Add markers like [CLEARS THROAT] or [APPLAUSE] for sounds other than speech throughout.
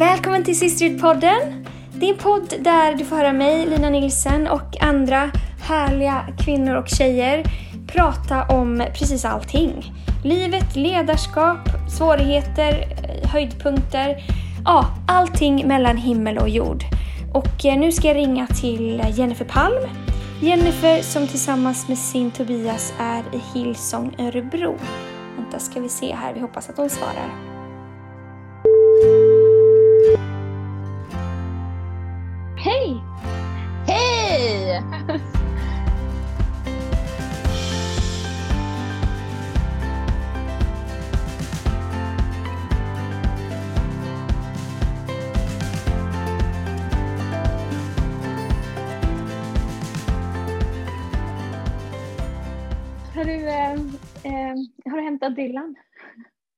Välkommen till Sisterhood-podden. Det är en podd där du får höra mig, Lina Nilsen och andra härliga kvinnor och tjejer prata om precis allting. Livet, ledarskap, svårigheter, eh, höjdpunkter. Ja, allting mellan himmel och jord. Och eh, nu ska jag ringa till Jennifer Palm. Jennifer som tillsammans med sin Tobias är i Hillsong Örebro. Vänta ska vi se här, vi hoppas att hon svarar. Dylan?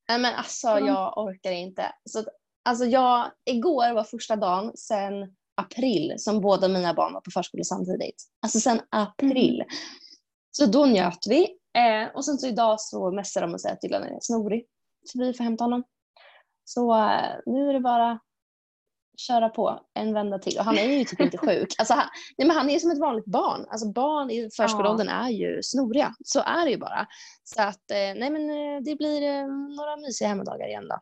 Nej men alltså Mm. jag orkar inte. Så, alltså jag, igår var första dagen sedan april som båda mina barn var på förskola samtidigt. Alltså sedan april. Så då njöt vi. Eh, och sen så idag så messar de och säger att Dylan är snorig. Så vi får hämta honom. Så eh, nu är det bara köra på en vända till. Och han är ju typ inte sjuk. Alltså han, nej men han är som ett vanligt barn. Alltså barn i förskoleåldern är ju snoriga. Så är det ju bara. Så att eh, nej men eh, det blir eh, några mysiga hemmadagar igen då.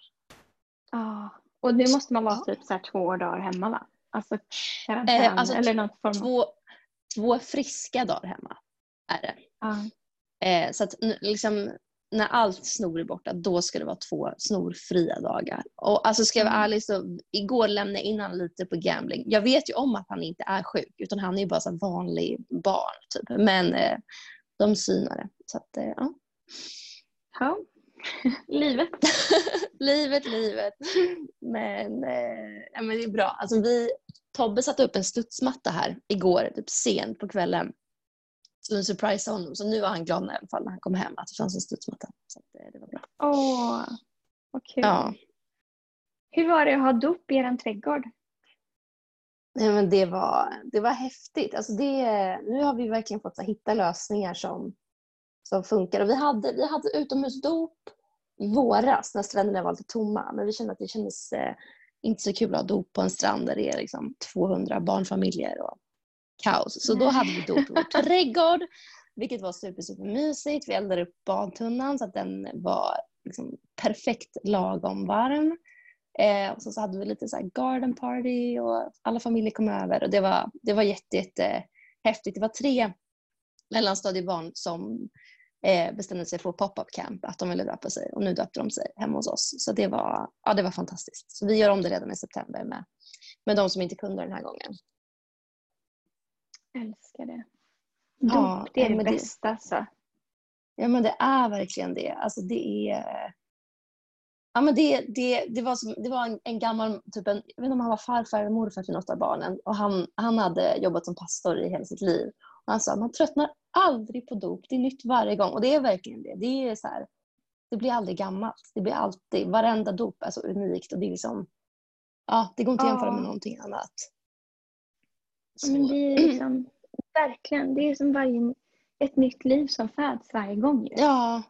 Ja, och nu måste man vara typ så här två dagar hemma va? Alltså karantän Eh, alltså, eller något form av... Två, två friska dagar hemma är det. Ja. Eh, så att liksom, när allt snor är borta, då ska det vara två snorfria dagar. Och alltså ska jag vara Mm. ärlig så igår lämnade jag in han lite på gambling. Jag vet ju om att han inte är sjuk, utan han är ju bara så vanlig barn. Typ. Men eh, de synar det. Så att, eh, ja. ja. [LAUGHS] Livet. [LAUGHS] livet, livet. Men, eh, ja, men det är bra. Alltså, vi, Tobbe satte upp en studsmatta här igår, typ sent på kvällen. Så vi surprisade honom. Så nu var han glad i alla fall när han kom hem att det fanns en studsmatta. Så att, eh, det var bra. Åh, vad kul. Ja. Hur var det att ha dop i er trädgård? Nej, men det, var, det var häftigt. Alltså det, nu har vi verkligen fått så, hitta lösningar som, som funkar. Och vi, hade, vi hade utomhusdop i våras när stränderna var lite tomma. Men vi kände att det kändes eh, inte så kul att ha dop på en strand där det är liksom 200 barnfamiljer och kaos. Så då hade vi dop i vår [LAUGHS] trädgård. Vilket var super, super mysigt. Vi eldade upp badtunnan så att den var liksom perfekt lagom varm. Eh, och så, så hade vi lite så här garden party och alla familjer kom över. Och det var, det var jätte, jätte häftigt. Det var tre mellanstadiebarn som eh, bestämde sig för pop-up camp, att de ville döpa sig. Och nu döpte de sig hemma hos oss. Så det var, ja, det var fantastiskt. Så vi gör om det redan i september med, med de som inte kunde den här gången. Älskar det. Ja, Dop, det är det bästa alltså. Ja men det är verkligen det. Alltså det är... Ja, men det, det, det var, som, det var en, en gammal, typ en, jag vet inte om han var farfar eller morfar till något av barnen. Och han, han hade jobbat som pastor i hela sitt liv. Och han sa man tröttnar aldrig på dop, det är nytt varje gång. Och det är verkligen det. Det, är så här, det blir aldrig gammalt. Det blir alltid, varenda dop är så unikt. Och det, är liksom, ja, det går inte att jämföra med Ja. någonting annat. Men det är liksom, [CLEARS THROAT] verkligen, det är som varje, ett nytt liv som föds varje gång. ju. ja,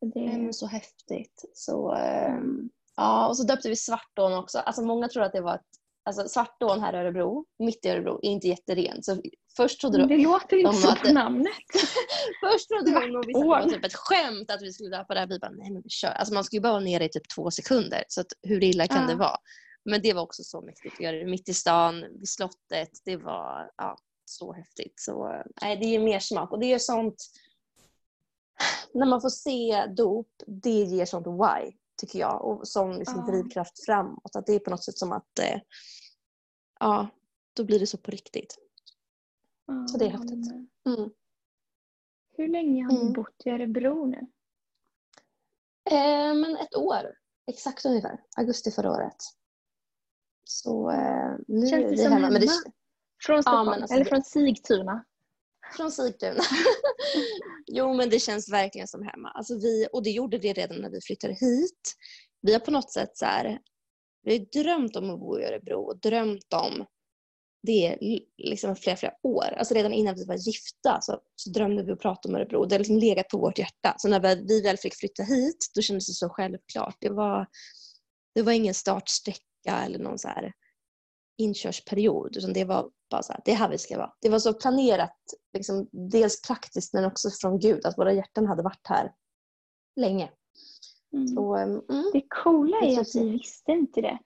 Det är, så häftigt. Så, ehm, ja, och så döpte vi Svartån också. Alltså, många tror att det var ett, alltså, Svartån här i Örebro, mitt i Örebro, är inte jätteren. Så först trodde de, det låter inte de så på namnet. [LAUGHS] först trodde de att det var typ ett skämt att vi skulle döpa det här. Vi bara, nej men vi kör. Alltså, man skulle ju bara vara nere i typ två sekunder. Så att, hur illa kan Ja. det vara? Men det var också så mäktigt att göra det mitt i stan, vid slottet. Det var ja, så häftigt. Så, nej, det ger mer smak. Och det är sånt när man får se dop, det ger sånt why, tycker jag. Och som liksom Ja. drivkraft framåt. Att det är på något sätt som att, eh, ja, då blir det så på riktigt. Så det är häftigt. Mm. Hur länge har ni Mm. bott i Örebro nu? Eh, men ett år, exakt ungefär. Augusti förra året. Så eh, nu Känns är vi som hemma. Men det? Från Stockholm? men alltså eller det- från Sigtuna? från Sigtuna. [LAUGHS] jo, men det känns verkligen som hemma. Alltså vi, och det gjorde det redan när vi flyttade hit. Vi har på något sätt så här, vi har drömt om att bo i Örebro och drömt om det liksom flera, flera år. Alltså redan innan vi var gifta så, så drömde vi och pratade om Örebro. Det har liksom legat på vårt hjärta. Så när vi, vi väl fick flytta hit, då kändes det så självklart. Det var, det var ingen startsträcka vecka eller någon så här inkörsperiod. Utan det var bara så här, det är här vi ska vara. Det var så planerat, liksom, dels praktiskt men också från Gud, att våra hjärtan hade varit här länge. Mm. Så, mm, Det coola är att vi visste inte det.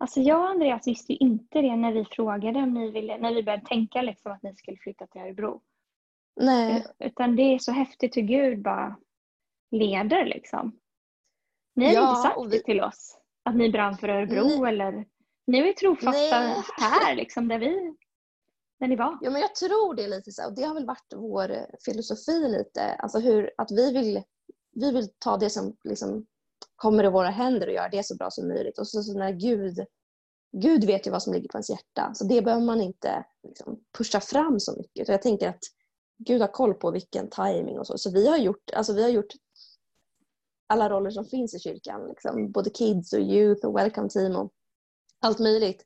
Alltså jag och Andreas visste ju inte det när vi frågade om ni ville, när vi började tänka liksom att ni skulle flytta till Örebro. nej. Utan det är så häftigt hur Gud bara leder liksom. Ni har Ja, inte sagt vi- det till oss, att ni brann för Örebro eller ni var ju trofasta Nej. här liksom där vi, där ni var. Ja, men jag tror det lite så. Och det har väl varit vår filosofi lite. Alltså hur, att vi vill, vi vill ta det som liksom kommer i våra händer och göra det så bra som möjligt. Och så, så när Gud, Gud vet ju vad som ligger på ens hjärta. Så det behöver man inte liksom, pusha fram så mycket. Så jag tänker att Gud har koll på vilken timing och så. Så vi har gjort, alltså vi har gjort alla roller som finns i kyrkan. Liksom. Både kids och youth och welcome team och allt möjligt.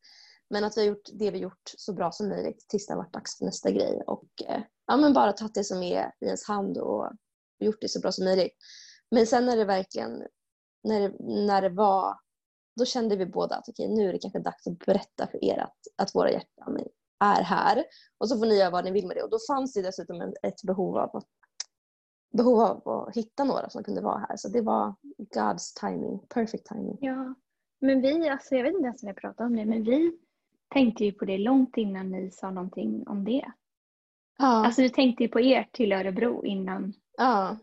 Men att vi har gjort det vi gjort så bra som möjligt tills det har varit dags för nästa grej. Och eh, ja, men bara tagit det som är i ens hand och gjort det så bra som möjligt. Men sen när det verkligen, när det, när det var, då kände vi båda att okej, nu är det kanske dags att berätta för er att, att våra hjärtan är här. Och så får ni göra vad ni vill med det. Och då fanns det dessutom ett behov av, att, behov av att hitta några som kunde vara här. Så det var God's timing, perfect timing. Ja, men vi, alltså jag vet inte ens om jag pratade om det, men vi tänkte ju på det långt innan ni sa någonting om det. Ja, Alltså vi tänkte ju på er till Örebro innan, ja.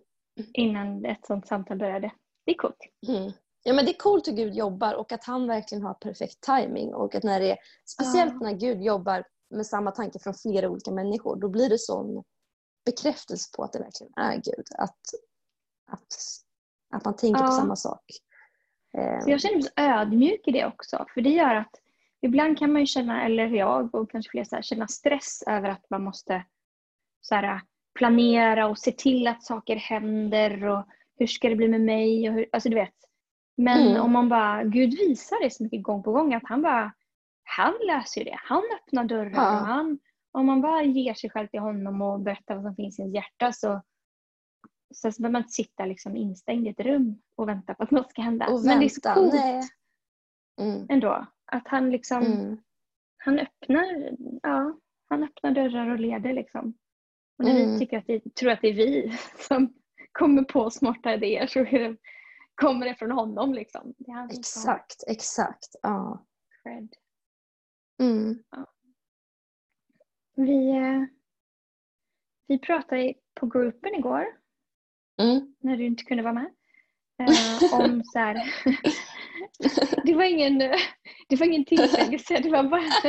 innan ett sånt samtal började. Det är coolt. Mm. Ja, men det är coolt hur Gud jobbar och att han verkligen har perfekt timing och att när det, speciellt Ja. när Gud jobbar med samma tanke från flera olika människor, då blir det sån bekräftelse på att det verkligen är Gud. Att, att, att man tänker på Ja. samma sak. Så jag känner mig så ödmjuk i det också. För det gör att ibland kan man ju känna, eller jag och kanske fler, så här, känna stress över att man måste så här, planera och se till att saker händer och hur ska det bli med mig? Och hur, alltså du vet. Men Mm. om man bara, Gud visar det så mycket gång på gång att han bara, han löser ju det. Han öppnar dörrar Ja. och han, om man bara ger sig själv till honom och berättar vad som finns i ens hjärta så Sen behöver man inte sitta liksom instängd i ett rum och vänta på att något ska hända. och Men det är så vänta, coolt. Mm, ändå. Att han liksom, mm, han öppnar, ja, han öppnar dörrar och leder liksom. Och när Mm. vi tycker att det, tror att det är vi [LAUGHS] som kommer på smarta idéer så det, kommer det från honom liksom. Det exakt, exakt. Ja. cred. Mm. Vi, eh, vi pratade på gruppen igår, Mm. när du inte kunde vara med. Eh, om så här, [LAUGHS] det var ingen, det var ingen tillsägelse, det var bara, [LAUGHS]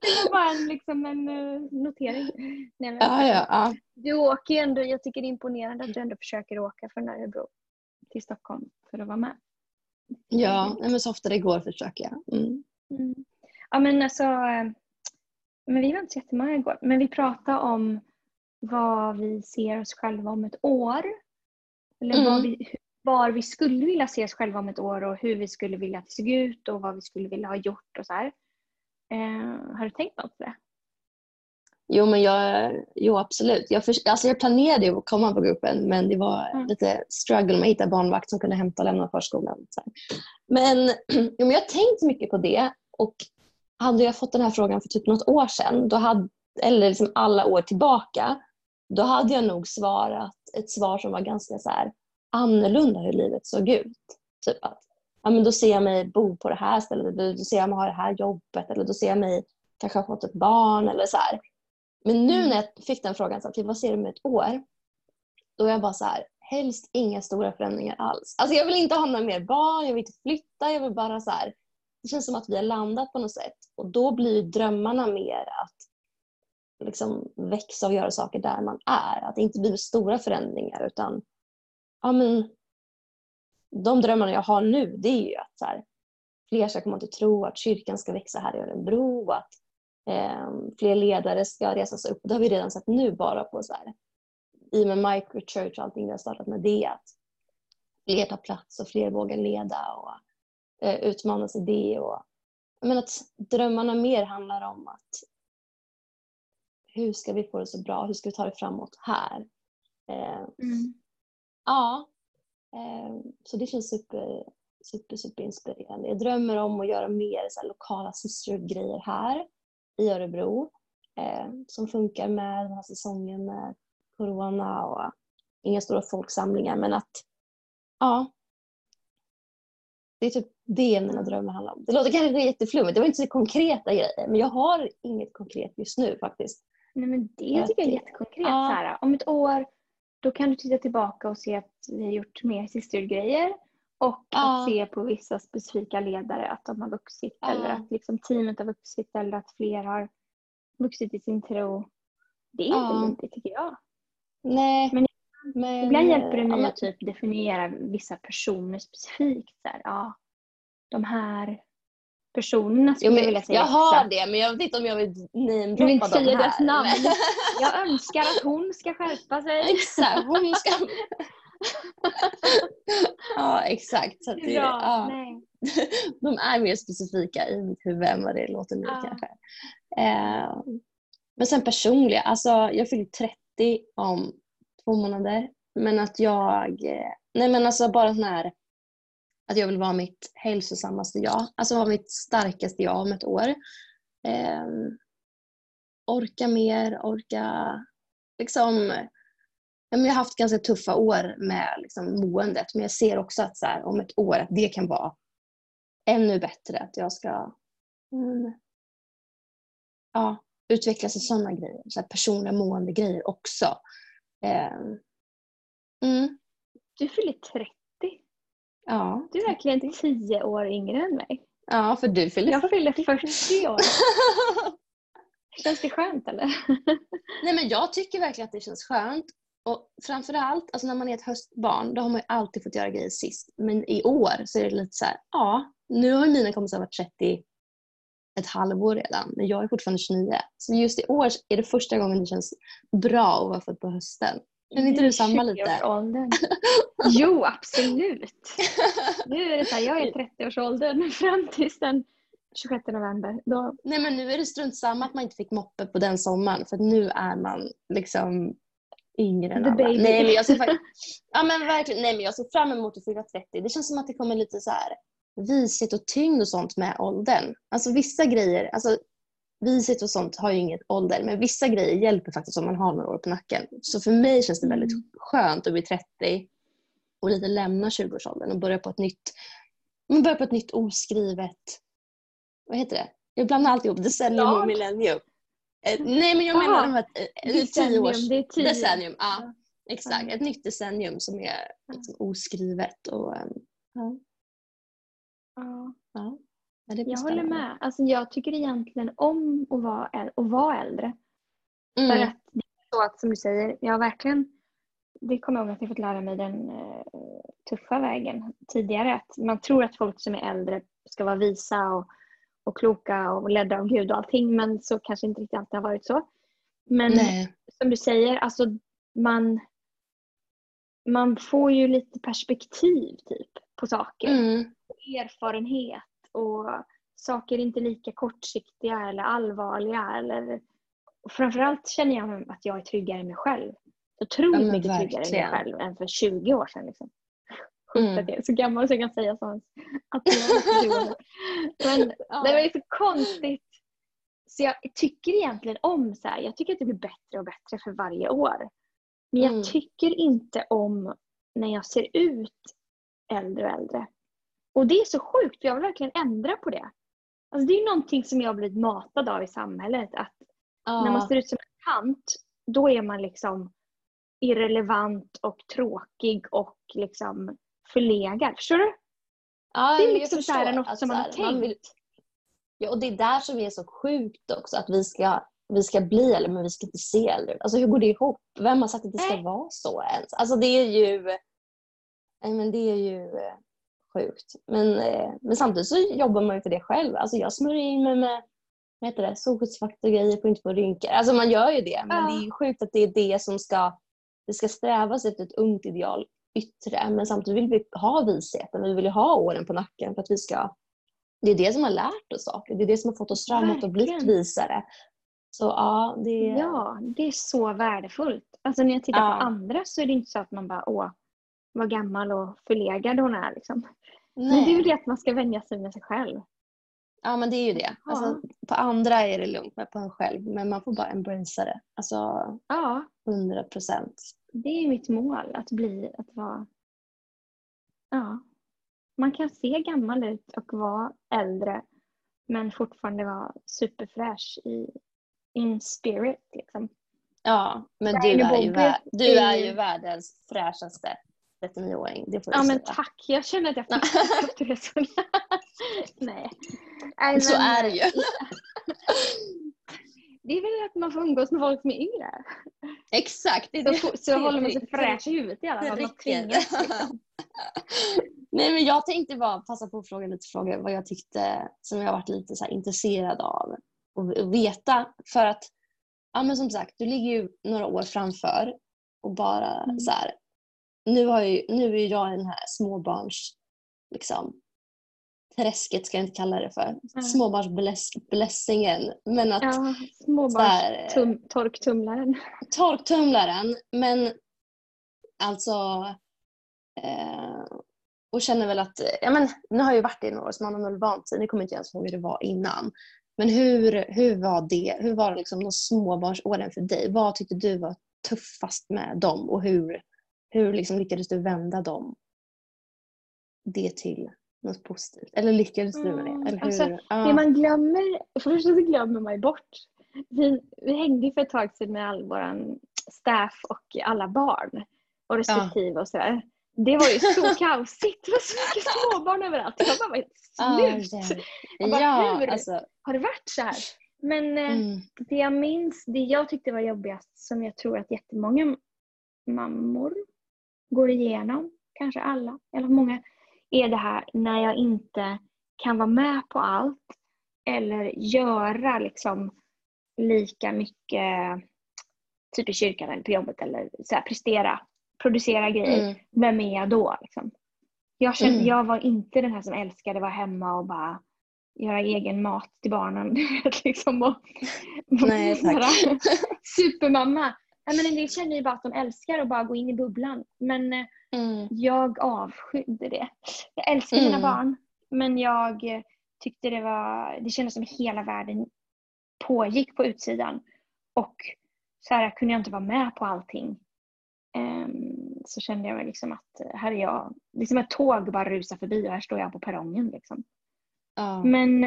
det var bara en, liksom en eh, notering. Nej, men- Ja, ja, ja. Du åker ju ändå, jag tycker det är imponerande att du ändå försöker åka från Örebro till Stockholm för att vara med. ja men så ofta det går försöker jag. Mm. Mm. Ja men alltså, men vi var inte så jättemånga igår, men vi pratade om vad vi ser oss själva om ett år. Eller Mm. vad vi, var vi skulle vilja se oss själva om ett år och hur vi skulle vilja att det såg ut och vad vi skulle vilja ha gjort och så här. Eh, har du tänkt något på det? Jo, men jag, jo absolut. Jag, för, alltså jag planerade att komma på gruppen men det var Mm. lite struggle med att hitta barnvakt som kunde hämta och lämna förskolan. Så. Men, [CLEARS THROAT] jo, men jag har tänkt mycket på det och hade jag fått den här frågan för typ något år sedan, då hade, eller liksom alla år tillbaka, då hade jag nog svarat ett svar som var ganska så här, annorlunda hur livet såg ut. Typ att ja, men då ser jag mig bo på det här stället, då ser jag mig ha det här jobbet eller då ser jag mig kanske ha fått ett barn eller så här. Men nu Mm. när jag fick den frågan, så här, vad ser du med ett år? Då är jag bara så här, helst inga stora förändringar alls. Alltså jag vill inte ha några mer barn, jag vill inte flytta, jag vill bara så här, det känns som att vi har landat på något sätt. Och då blir drömmarna mer att liksom växa och göra saker där man är. Att det inte blir stora förändringar utan ja, men, de drömmarna jag har nu det är ju att så här, fler ska komma till tro, att kyrkan ska växa här i Örebro, att eh, fler ledare ska resa sig upp. Det har vi redan sett nu bara på så här, i och med microchurch och allting vi har startat med det. Att fler tar plats och fler vågar leda och eh, utmanas i det. Och, menar att drömmarna mer handlar om att hur ska vi få det så bra? Hur ska vi ta det framåt här? Eh, Mm. Ja. Eh, så det känns super, super, super inspirerande. Jag drömmer om att göra mer så här, lokala sisterhood-grejer här i Örebro eh, som funkar med den här säsongen med corona och inga stora folksamlingar men att ja, det är typ det mina drömmar handlar om. Det låter kanske jätteflummigt, det var inte så konkreta grejer men jag har inget konkret just nu faktiskt. Nej men det tycker jag är jättekonkret. Ja. Här, om ett år då kan du titta tillbaka och se att vi har gjort mer systergrejer och ja. att se på vissa specifika ledare att de har vuxit ja. eller att liksom teamet har vuxit eller att fler har vuxit i sin tro. Det är inte ja. inte tycker jag. Nej. Men, men ibland hjälper det mig ja, att typ definiera vissa personer specifikt. Så här, ja, de här personerna skulle jo, jag vilja säga. Jag har det men jag vet inte om jag vill namedroppa dem inte säga deras namn. [LAUGHS] jag önskar att hon ska skärpa sig. Exakt, hon ska... [LAUGHS] [LAUGHS] ja exakt. Så det, ja. De är mer specifika i mitt huvud än vad det låter nu ja. kanske. Eh, men sen personliga, alltså jag fyller 30 om två månader. Men att jag, eh, nej men alltså bara sån här att jag vill vara mitt hälsosammaste jag. Alltså vara mitt starkaste jag om ett år. Eh, orka mer, orka liksom jag har haft ganska tuffa år med liksom, måendet men jag ser också att så här, om ett år att det kan vara ännu bättre. Att jag ska mm, ja, utvecklas i sådana grejer. Så här, personliga mående grejer också. Eh, mm. Du fyller 30. Ja. Du är verkligen 10 år yngre än mig. Ja, för du fyller 40. Jag fyller 40 år. [LAUGHS] Känns det skönt eller? [LAUGHS] Nej men jag tycker verkligen att det känns skönt. Och framförallt, alltså när man är ett höstbarn, då har man ju alltid fått göra grejer sist. Men i år så är det lite så här, ja, nu har mina kompisar varit 30 ett halvår redan, men jag är fortfarande 29. Så just i år är det första gången det känns bra att vara född på hösten. Känner inte du samma lite? [LAUGHS] jo, absolut. Nu är det så här, jag är 30-årsåldern fram tills den 26 november. Då... Nej men nu är det strunt samma att man inte fick moppe på den sommaren för nu är man liksom yngre än alla. Nej men jag ser [LAUGHS] ja, men verkligen, nej men jag ser fram emot att fylla 30. Det känns som att det kommer lite så här vishet och tyngd och sånt med åldern. Alltså vissa grejer, alltså vishet och sånt har ju inget ålder men vissa grejer hjälper faktiskt om man har några år på nacken. Så för mig känns det väldigt mm. skönt att bli 30 och lite lämna 20-årsåldern och börja på ett nytt, börja på ett nytt oskrivet, vad heter det? Jag blandar alltid ihop decennium och millennium. Eh, nej men jag menar de här eh, tio års... Det är tio. Decennium, ja. Exakt, ett nytt decennium som är liksom oskrivet. Och, um, ja. Ja. ja. jag håller med. Alltså, jag tycker egentligen om att vara, äldre, att vara äldre. Mm. För att det är så att som du säger, jag verkligen det kommer jag ihåg att jag fått lära mig den uh, tuffa vägen tidigare. Att man tror att folk som är äldre ska vara visa och och kloka och ledda av Gud och allting men så kanske inte riktigt alltid har varit så. Men Nej. som du säger, alltså man, man får ju lite perspektiv typ på saker. Mm. Erfarenhet och saker är inte lika kortsiktiga eller allvarliga. Eller, och framförallt känner jag att jag är tryggare i mig själv. Otroligt ja, mycket verkligen. tryggare i mig själv än för 20 år sedan. Liksom [LAUGHS] sjukt mm. att jag är så gammal så jag kan säga sånt. Att jag Men [LAUGHS] ja. det var så konstigt. Så jag tycker egentligen om så här, jag tycker att det blir bättre och bättre för varje år. Men jag mm. tycker inte om när jag ser ut äldre och äldre. Och det är så sjukt för jag vill verkligen ändra på det. Alltså det är någonting som jag har blivit matad av i samhället. Att ja. När man ser ut som en tant, då är man liksom irrelevant och tråkig och liksom förlegad. Förstår du? Ja, det är liksom så här något alltså, som man har tänkt. Vill... Ja, och det är där som är så sjukt också, att vi ska, vi ska bli äldre men vi ska inte se äldre. Alltså hur går det ihop? Vem har sagt att det ska Nej. vara så ens? Alltså det är ju, Nej, men det är ju sjukt. Men, eh, men samtidigt så jobbar man ju för det själv. Alltså jag smörjer in mig med vad heter det, solskyddsfaktor och grejer på inte få rynkor. Alltså man gör ju det men ja. det är ju sjukt att det är det som ska, det ska strävas efter ett ungt ideal yttre men samtidigt vill vi ha visheten, vi vill ha åren på nacken för att vi ska det är det som har lärt oss saker, det är det som har fått oss framåt och blivit visare. Så ja, det... Ja, det är så värdefullt. Alltså när jag tittar ja. på andra så är det inte så att man bara åh, vad gammal och förlegad hon är liksom. Men det är ju det att man ska vänja sig med sig själv. Ja men det är ju det. Ja. Alltså, på andra är det lugnt men på en själv. Men man får bara embracea det. Alltså Ja, 100 procent. det är mitt mål. Att bli, att vara... Ja. Man kan se gammal ut och vara äldre men fortfarande vara superfräsch i in spirit liksom. Ja, men du är, ju du är ju världens fräschaste 39-åring. Det får Ja men säga. tack, jag känner att jag fick efter det så. [LAUGHS] [LAUGHS] Nej. Nej, Så men, är det ju. [LAUGHS] Det är väl att man får umgås med folk som är yngre. Exakt. Det är Så, det. så, håller man sig fräsch i huvudet i alla fall. Man tvingas liksom. Nej men jag tänkte bara passa på att fråga lite frågor vad jag tyckte som jag varit lite så intresserad av och veta för att ja men som sagt du ligger ju några år framför och bara Mm. så här nu, har ju, nu är jag i den här småbarns liksom träsket ska jag inte kalla det för Mm. småbarnsblässingen men att Ja, småbarnstorktumlaren. torktumlaren men alltså eh, och känner väl att, ja men nu har jag ju varit i några år så man har väl vant sig, nu kommer jag inte ens ihåg hur det var innan. Men hur, hur var det, hur var det liksom de småbarnsåren för dig? Vad tyckte du var tuffast med dem och hur, hur liksom lyckades du vända dem det till något positivt? Eller lyckades du med Mm, det? Eller hur? alltså, ja. Det man glömmer, för det första så glömmer man ju bort. Vi, vi hängde för ett tag sedan med all våran staff och alla barn och respektive och sådär. Det var ju så [LAUGHS] kaosigt. Det var så mycket småbarn överallt. Jag bara var helt slut. ja. Jag bara, ja, hur? alltså. Har det varit så här? Men eh, Mm, det jag minns, det jag tyckte var jobbigast som jag tror att jättemånga mammor går igenom, kanske alla, eller många, är det här när jag inte kan vara med på allt eller göra liksom lika mycket typ i kyrkan eller på jobbet eller så här, prestera, producera grejer. mm, Vem är jag då? Liksom? Jag, kände, Mm. jag var inte den här som älskade att vara hemma och bara göra egen mat till barnen. [LAUGHS] liksom, och, Nej, tack. [LAUGHS] Supermamma. Nej, men en del känner ju bara att de älskar att bara gå in i bubblan. Men eh, mm, jag avskydde det. Jag älskar mina Mm. barn. Men jag eh, tyckte det var, det kändes som hela världen pågick på utsidan. Och så här kunde jag inte vara med på allting. Ehm, så kände jag liksom att eh, här är jag. Liksom ett tåg bara rusar förbi och här står jag på perrongen. Liksom. ja. Men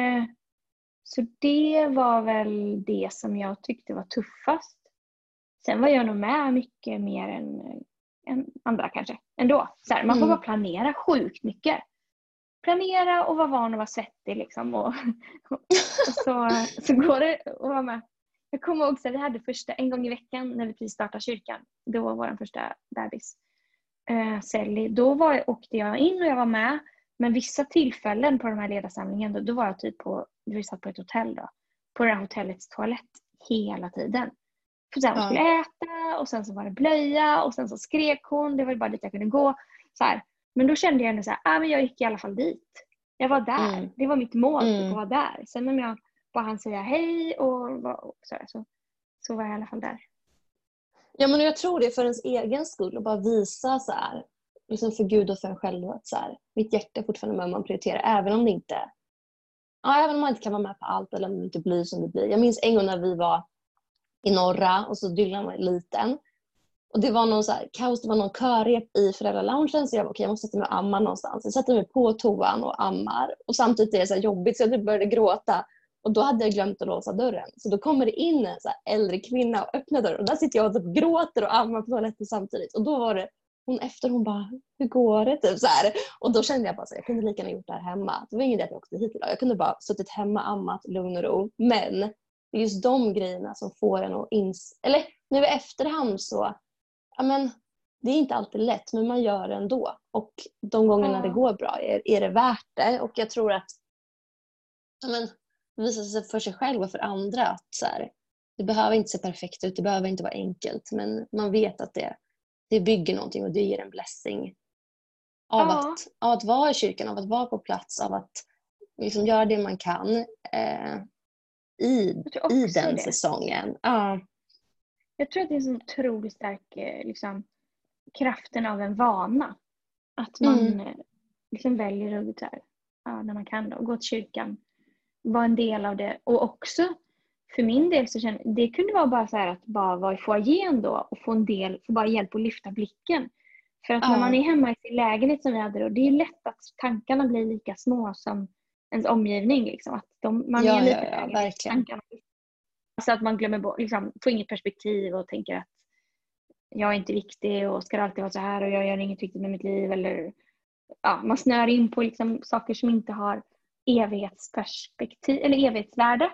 så det var väl det som jag tyckte var tuffast. Sen var jag nog med mycket mer än, än andra kanske. Ändå. Så här, man får Mm. bara planera sjukt mycket. Planera och vara van att vara svettig liksom. Och, och så, så går det att vara med. Jag kommer ihåg att vi hade första, en gång i veckan när vi precis startade kyrkan. Det var vår första bebis. Eh, Sally. Då var, åkte jag in och jag var med. Men vissa tillfällen på de här ledarsamlingen då, då var jag typ på, vi satt på ett hotell då, på det här hotellets toalett hela tiden. För sen Ja. skulle äta och sen så var det blöja och sen så skrek hon, det var bara dit jag kunde gå. Så här. Men då kände jag ändå så här, ah, men jag gick i alla fall dit. Jag var där, Mm. det var mitt mål typ, Mm. att vara där. Sen om jag bara hann säga hej och, och så, här, så, så var jag i alla fall där. Ja, men jag tror det för ens egen skull och bara visa så här, liksom för Gud och för en själv att så här, mitt hjärta är fortfarande med om man prioriterar även om det inte ja, även om man inte kan vara med på allt eller om det inte blir som det blir. Jag minns en gång när vi var i norra och så Dylan var liten och det var någon så här, kaos, det var någon körrep i föräldraloungen så jag var okej jag måste sätta mig och amma någonstans. Jag satte mig på toan och ammar och samtidigt är det så här jobbigt så jag typ började gråta och då hade jag glömt att låsa dörren. Så då kommer det in en så här äldre kvinna och öppnar dörren och där sitter jag och typ gråter och ammar på toaletten samtidigt. Och då var det hon efter, hon bara, hur går det? Typ så här. Och då kände jag bara att jag kunde lika gärna gjort det här hemma. Det var ingen idé att jag åkte hit idag. Jag kunde bara suttit hemma, ammat, lugn och ro. Men det är just de grejerna som får en att ins... Eller nu i efterhand så, ja men det är inte alltid lätt men man gör det ändå. Och de gångerna Ja. det går bra är, är det värt det. Och jag tror att ja, men, det visar sig för sig själv och för andra att så här, det behöver inte se perfekt ut, det behöver inte vara enkelt men man vet att det, det bygger någonting och det ger en blessing av, Ja. att, av att vara i kyrkan, av att vara på plats, av att liksom göra det man kan eh, i, i den det. säsongen. Ja. Jag tror att det är en så otroligt stark eh, liksom, kraften av en vana. Att man, Mm. eh, liksom väljer att här, ja, när man kan då, gå till kyrkan. Vara en del av det. Och också för min del så känner det kunde vara bara så att bara vara i foajén då och få en del, få bara hjälp att lyfta blicken. För att ja. när man är hemma i sin lägenhet som vi hade då, det är lätt att tankarna blir lika små som ens omgivning. Liksom. Att de, man ja, är lite ja, ja, verkligen. Tankarna. Alltså att man glömmer bort, liksom, får inget perspektiv och tänker att jag är inte viktig och ska alltid vara så här och jag gör inget viktigt med mitt liv. Eller, ja, man snör in på liksom saker som inte har evighetsperspektiv eller evighetsvärde.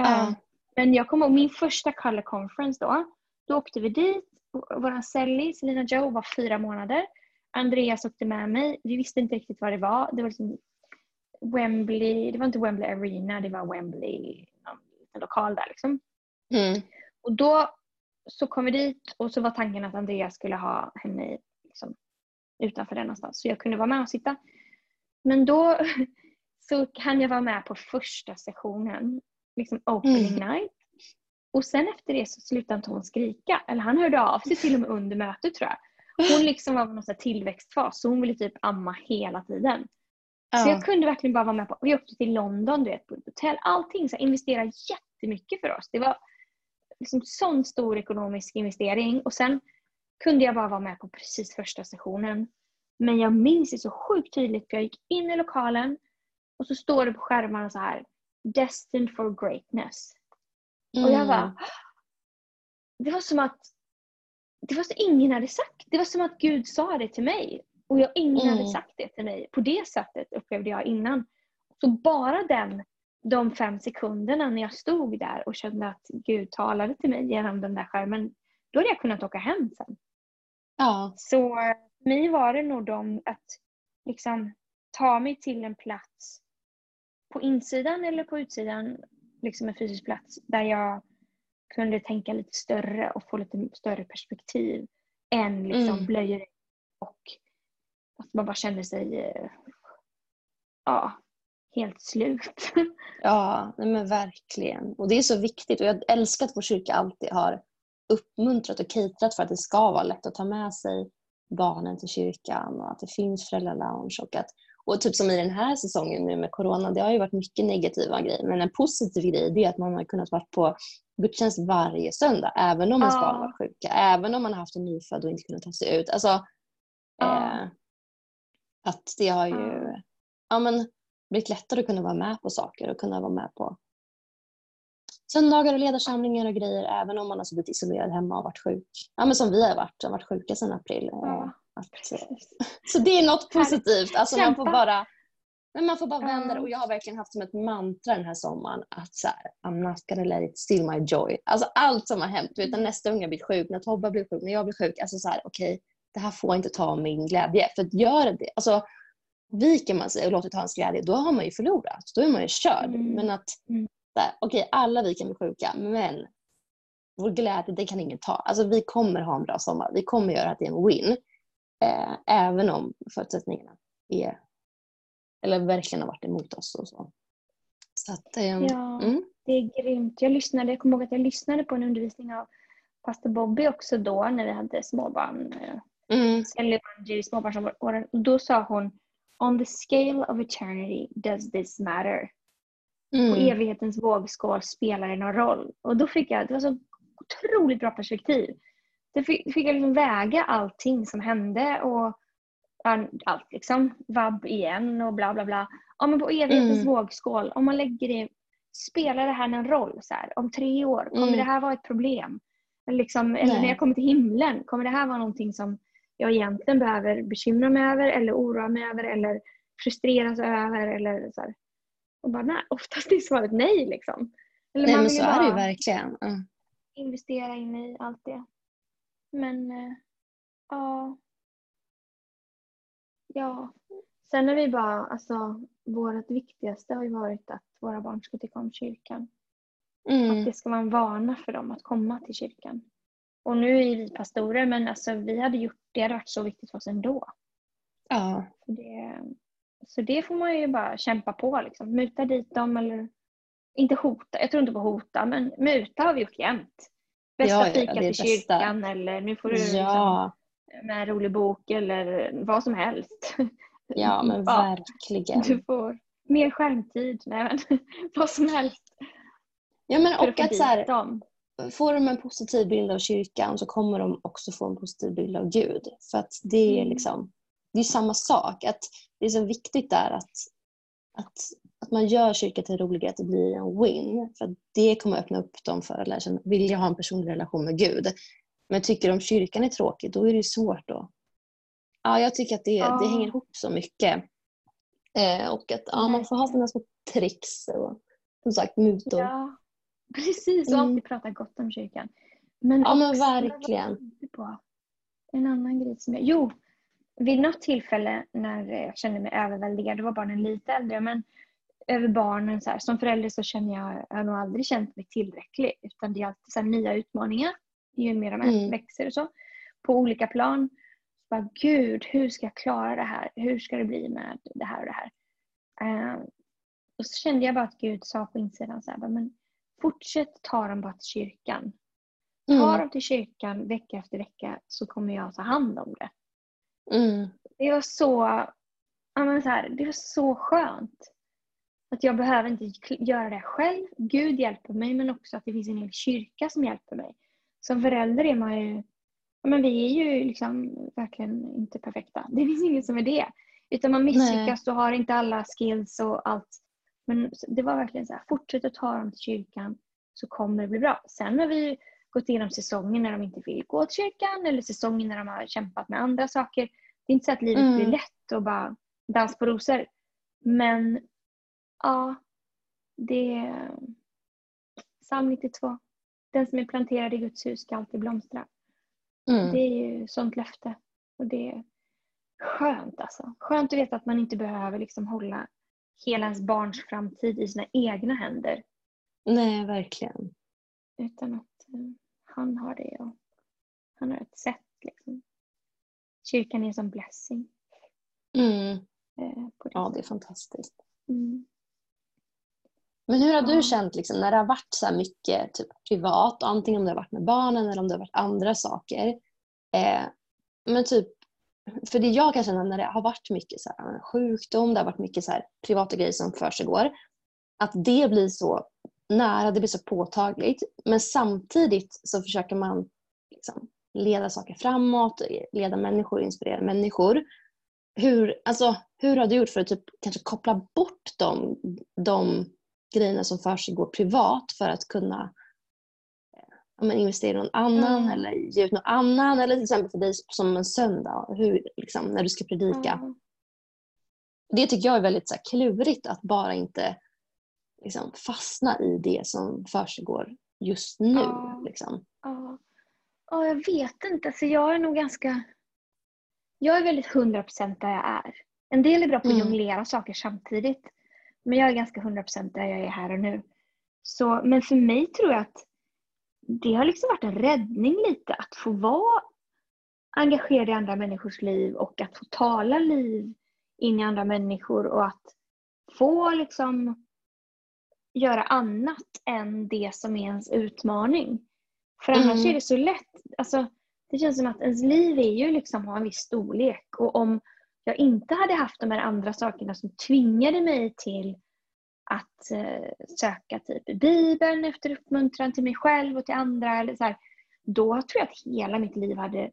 Mm. men jag kommer ihåg min första color conference då. Då åkte vi dit. Vår Sally, Selina Joe, var fyra månader. Andreas åkte med mig. Vi visste inte riktigt vad det var. Det var liksom Wembley, det var inte Wembley Arena, det var Wembley, någon lokal där liksom. Mm. Och då så kom vi dit och så var tanken att Andreas skulle ha henne liksom, utanför den någonstans. Så jag kunde vara med och sitta. Men då [LAUGHS] så kan jag vara med på första sessionen, liksom opening mm. night. Och sen efter det så slutade inte hon skrika. Eller han hörde av sig till och med under mötet tror jag. Hon [LAUGHS] liksom var i någon tillväxtfas så hon ville typ amma hela tiden. Så jag kunde verkligen bara vara med på, vi åkte till London, du vet, på ett hotell. Allting, så investera jättemycket för oss. Det var liksom sån stor ekonomisk investering. Och sen kunde jag bara vara med på precis första sessionen. Men jag minns det så sjukt tydligt för jag gick in i lokalen och så står det på skärmarna så här Destined for greatness. Mm. Och jag bara mm. Det var som att det var som ingen hade sagt. Det var som att Gud sa det till mig. Och jag, ingen mm. hade sagt det till mig. På det sättet upplevde jag innan. Så bara den, de fem sekunderna när jag stod där och kände att Gud talade till mig genom den där skärmen, då hade jag kunnat åka hem sen. Ja. Så för mig var det nog de att liksom ta mig till en plats på insidan eller på utsidan, liksom en fysisk plats där jag kunde tänka lite större och få lite större perspektiv än liksom mm. blöjor man bara kände sig eh, ja, helt slut. [LAUGHS] ja, men verkligen. Och det är så viktigt och jag älskar att vår kyrka alltid har uppmuntrat och caterat för att det ska vara lätt att ta med sig barnen till kyrkan och att det finns föräldralounge och att och typ som i den här säsongen nu med corona, det har ju varit mycket negativa grejer. Men en positiv grej är att man har kunnat vara på gudstjänst varje söndag. Även om ens barn varit sjuka. Även om man har haft en nyfödd och inte kunnat ta sig ut. Alltså, eh, att det har ju ja, men, blivit lättare att kunna vara med på saker och kunna vara med på söndagar och ledarsamlingar och grejer även om man har suttit isolerad hemma och varit sjuk. Ja, men som vi har varit, har varit sjuka sedan april. Ja, att, [LAUGHS] så det är något positivt. Alltså, man får bara men man får bara vända det och jag har verkligen haft som ett mantra den här sommaren att så här, I'm not gonna let it steal my joy. Alltså allt som har hänt. Vet, när nästa unge blir sjuk, när Tobbe blir sjuk, när jag blir sjuk. Alltså så här, okej, okay, det här får inte ta min glädje. För att gör det, alltså viker man sig och låter ta hans glädje, då har man ju förlorat. Då är man ju körd. Mm. Men att, mm. okej, okay, alla vi kan bli sjuka, men vår glädje, det kan ingen ta. Alltså vi kommer ha en bra sommar. Vi kommer göra att det är en win. Eh, även om förutsättningarna är, eller verkligen har varit emot oss och så. så att, eh, ja, mm. det är grymt. Jag lyssnade, jag kommer ihåg att jag lyssnade på en undervisning av pastor Bobby också då när vi hade småbarn. Mm. Småbarnsåren. Då sa hon On the scale of eternity does this matter? Mm. På evighetens vågskål spelar det någon roll? Och då fick jag, det var så otroligt bra perspektiv. Då fick, fick jag liksom väga allting som hände och allt liksom. Vab igen och bla bla bla. Ja, men på evighetens mm. vågskål, om man lägger det, spelar det här någon roll? Så här, om tre år, kommer mm. det här vara ett problem? Liksom, eller när jag kommer till himlen, kommer det här vara någonting som jag egentligen behöver bekymra mig över eller oroa mig över eller frustreras över. Eller så här. Och bara, nej, oftast är svaret nej. Liksom. Eller nej men så är det ju verkligen. Mm. Investera in i allt det. Men äh, ja. Ja. Sen är vi bara, alltså vårt viktigaste har ju varit att våra barn ska tycka om kyrkan. Mm. Att det ska vara en vana för dem att komma till kyrkan. Och nu är vi pastorer men alltså vi hade gjort, det hade varit så viktigt för oss ändå. Ja. Så det, så det får man ju bara kämpa på liksom. Muta dit dem eller inte hota, jag tror inte på hota men muta har vi gjort jämt. Bästa ja, ja, fika till bästa. kyrkan eller nu får du ja. liksom, med en rolig bok eller vad som helst. Ja, men [LAUGHS] Ja. verkligen. Du får mer skärmtid, nej men [LAUGHS] vad som helst. Ja, men och att så här, dem. Får de en positiv bild av kyrkan så kommer de också få en positiv bild av Gud. För att det är Mm. liksom, det är samma sak. Att det är så viktigt där att, att, att man gör kyrkan till roligare, att det blir en win. För det kommer öppna upp dem för att lära känna, vilja ha en personlig relation med Gud. Men tycker de kyrkan är tråkig, då är det svårt då. Ja, jag tycker att det, Ja. det hänger ihop så mycket. Eh, och att ja, man får ha sina små tricks och som sagt mutor. Ja, precis. Och Mm. alltid prata gott om kyrkan. Men Ja, men verkligen. På? En annan grej som jag... Jo, vid något tillfälle när jag kände mig överväldigad, då var barnen lite äldre, men över barnen så här, som förälder så känner jag, jag har nog aldrig känt mig tillräcklig. Utan det är alltid så nya utmaningar ju mer de Mm. växer och så. På olika plan. Så bara, Gud, hur ska jag klara det här? Hur ska det bli med det här och det här? Eh, och så kände jag bara att Gud sa på insidan så här, men fortsätt ta dem bara till kyrkan. Ta Mm. dem till kyrkan vecka efter vecka så kommer jag ta hand om det. Mm. Det var så, ja, men så här, det var så skönt. Att jag behöver inte göra det själv. Gud hjälper mig men också att det finns en hel kyrka som hjälper mig. Som förälder är man ju, ja, men vi är ju liksom verkligen inte perfekta. Det finns ingen som är det. Utan man misslyckas och har inte alla skills och allt. Men det var verkligen så här, fortsätt att ta dem till kyrkan så kommer det bli bra. Sen har vi gått igenom säsongen när de inte vill gå till kyrkan eller säsongen när de har kämpat med andra saker. Det är inte så att livet Mm. blir lätt och bara dans på rosor. Men ja, det är psalm 92. Den som är planterad i Guds hus ska alltid blomstra. Mm. Det är ju sånt löfte. Och det är skönt alltså. Skönt att veta att man inte behöver liksom hålla hela ens barns framtid i sina egna händer. Nej, verkligen. Utan att eh, han har det och han har ett sätt. Liksom. Kyrkan är som blessing. Mm. Eh, det Ja, det är fantastiskt. Mm. Men hur har du Ja. känt liksom, när det har varit så här mycket typ, privat, antingen om det har varit med barnen eller om det har varit andra saker? Eh, men typ, för det jag kan känna när det har varit mycket så här, eh, sjukdom, det har varit mycket så här, privata grejer som försiggår, att det blir så nära, det blir så påtagligt. Men samtidigt så försöker man liksom, leda saker framåt, leda människor, inspirera människor. Hur, alltså, hur har du gjort för att typ, kanske koppla bort de, de grejerna som försiggår privat för att kunna eh, men investera i någon annan Mm. eller ge ut någon annan. Eller till exempel för dig som en söndag, hur, liksom, när du ska predika. Ja. Det tycker jag är väldigt så här, klurigt att bara inte liksom, fastna i det som försiggår just nu. Ja. Liksom. Ja. ja, jag vet inte. Alltså jag är nog ganska... Jag är väldigt 100% där jag är. En del är bra på att Mm. jonglera saker samtidigt. Men jag är ganska 100% där jag är här och nu. Så, men för mig tror jag att det har liksom varit en räddning lite att få vara engagerad i andra människors liv och att få tala liv in i andra människor och att få liksom göra annat än det som är ens utmaning. För annars Mm. är det så lätt. Alltså, det känns som att ens liv är ju liksom har en viss storlek och om jag inte hade haft de här andra sakerna som tvingade mig till att eh, söka typ i Bibeln efter uppmuntran till mig själv och till andra. Eller så här, då tror jag att hela mitt liv hade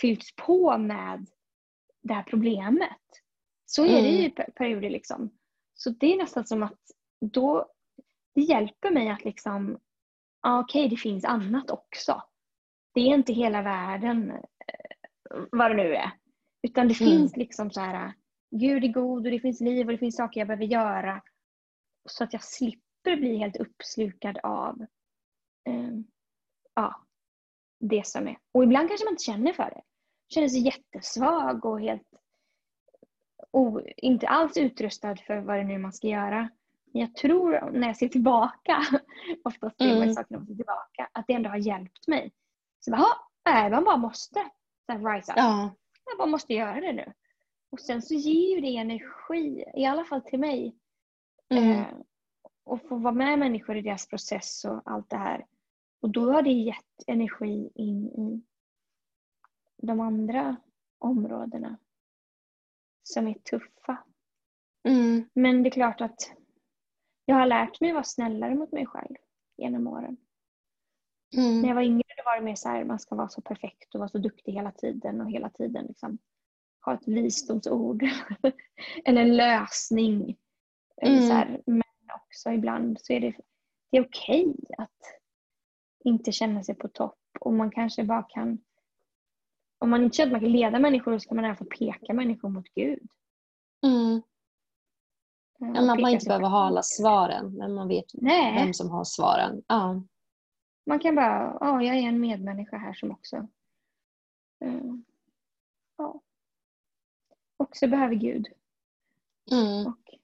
fyllts på med det här problemet. Så är det ju i per- perioder. liksom. Så det är nästan som att då, det hjälper mig att liksom, ja, okej det finns annat också. Det är inte hela världen, eh, vad det nu är. Utan det Mm. finns liksom så här, Gud är god och det finns liv och det finns saker jag behöver göra. Så att jag slipper bli helt uppslukad av eh, ja, det som är. Och ibland kanske man inte känner för det. Känner sig jättesvag och helt o, inte alls utrustad för vad det nu är man ska göra. Men jag tror när jag ser tillbaka, [LAUGHS] oftast Mm. saker när man ser tillbaka, att det ändå har hjälpt mig. Så bara, nej, man bara måste så här, rise up. Ja. Jag bara måste göra det nu. Och sen så ger ju det energi, i alla fall till mig. Mm. Eh, och få vara med människor i deras process och allt det här. Och då har det gett energi in i de andra områdena. som är tuffa. Mm. Men det är klart att jag har lärt mig vara snällare mot mig själv genom åren. Mm. När jag var yngre då var det mer så här, man ska vara så perfekt och vara så duktig hela tiden och hela tiden liksom ha ett visdomsord [LAUGHS] eller en lösning. Mm. så här, men också ibland så är det, det är okej att inte känna sig på topp och man kanske bara kan om man inte känner att man kan leda människor så ska man i alla fall peka människor mot Gud. Mm. Ja, man behöver inte behöva ha alla svaren, men man vet Nej. vem som har svaren. Ja. Man kan bara, ja, jag är en medmänniska här som också eh, ja, också behöver Gud Mm. och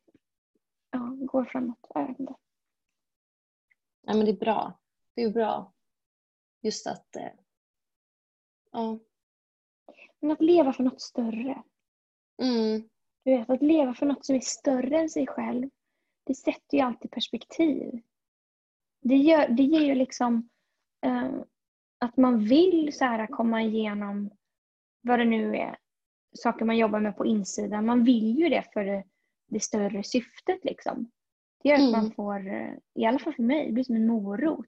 ja, går framåt. Jag ja, men det är bra. Det är bra. Just att... Eh, ja. Men att leva för något större. Mm. Du vet, att leva för något som är större än sig själv, det sätter ju alltid perspektiv. Det, gör, det ger ju liksom eh, att man vill så här komma igenom vad det nu är, saker man jobbar med på insidan. Man vill ju det för det, större syftet liksom. Det gör att Mm. man får, eh, i alla fall för mig, det blir som en morot.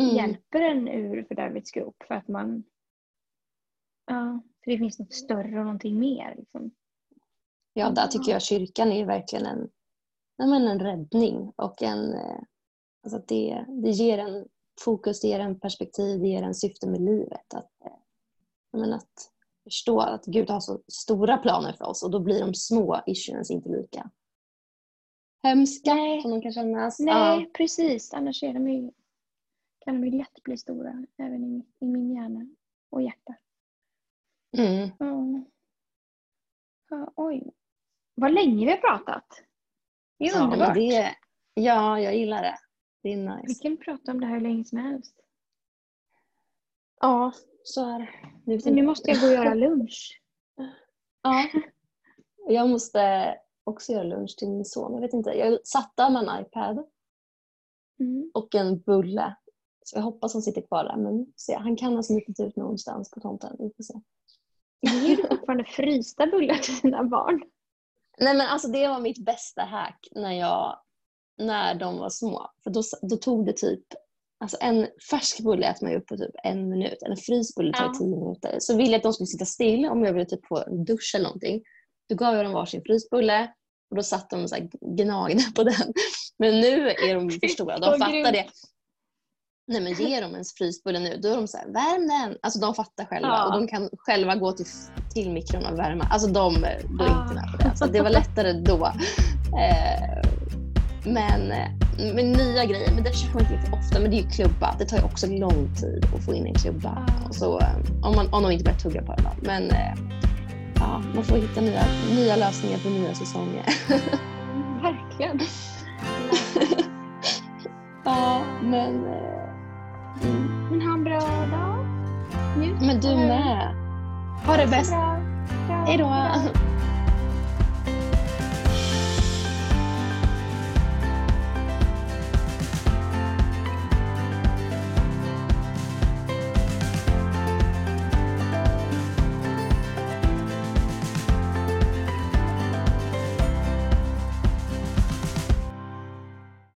Mm. Hjälper en ur fördärvets grop för att man Ja, för det finns något större och någonting mer. Liksom. Ja, där tycker jag kyrkan är verkligen en, men en räddning och en... eh, Alltså det, det ger en fokus, det ger en perspektiv, det ger en syfte med livet. Att, eh, att förstå att Gud har så stora planer för oss och då blir de små issues inte lika hemska Nej. som de kan kännas. Nej, precis. Annars är de ju, kan de ju lätt bli stora även i, i min hjärna och hjärta. Ja. Mm. Ja. Ja, oj. Vad länge vi har pratat. Det är Ja, underbart. det, ja, jag gillar det. Det är Vi nice. kan prata om det här hur länge som helst. Ja, så är det. Nu nu måste jag gå och göra lunch. Ja. Jag måste också göra lunch till min son. Jag vet inte. Jag satt där med en iPad Mm. och en bulle. Så jag hoppas han sitter kvar där. Men se, han kan ha smitit ut någonstans på tomten. Vi får se. Ger du fortfarande frysta bullar till dina barn? Nej men alltså det var mitt bästa hack när, jag, när de var små. För då, då tog det typ Alltså en färsk bulle äter man ju upp på typ en minut. En fryst bulle tar Ja. tio minuter. Så ville jag att de skulle sitta still om jag ville typ få en dusch eller någonting. Då gav jag dem varsin frysbulle och då satt de och så här gnagde på den. Men nu är de för stora. De fattar det. Nej men ge dem en frysbulle nu. Då är de så här, värm den. Alltså de fattar själva Ja. och de kan själva gå till, till mikron och värma. Alltså de går Ja. inte med på det. Så det var lättare då. [LAUGHS] Eh, men, eh, men nya grejer, men det försöker man inte ofta. Men det är ju klubba. Det tar ju också lång tid att få in en klubba. Ja. Och så, eh, om, man, om de inte börjar tugga på den. då. Men eh, ja, man får hitta nya, nya lösningar för nya säsonger. Verkligen. [LAUGHS] ja, men... Mm. Men ha en bra dag. Njut Men du med. Ha det bäst. Hej då.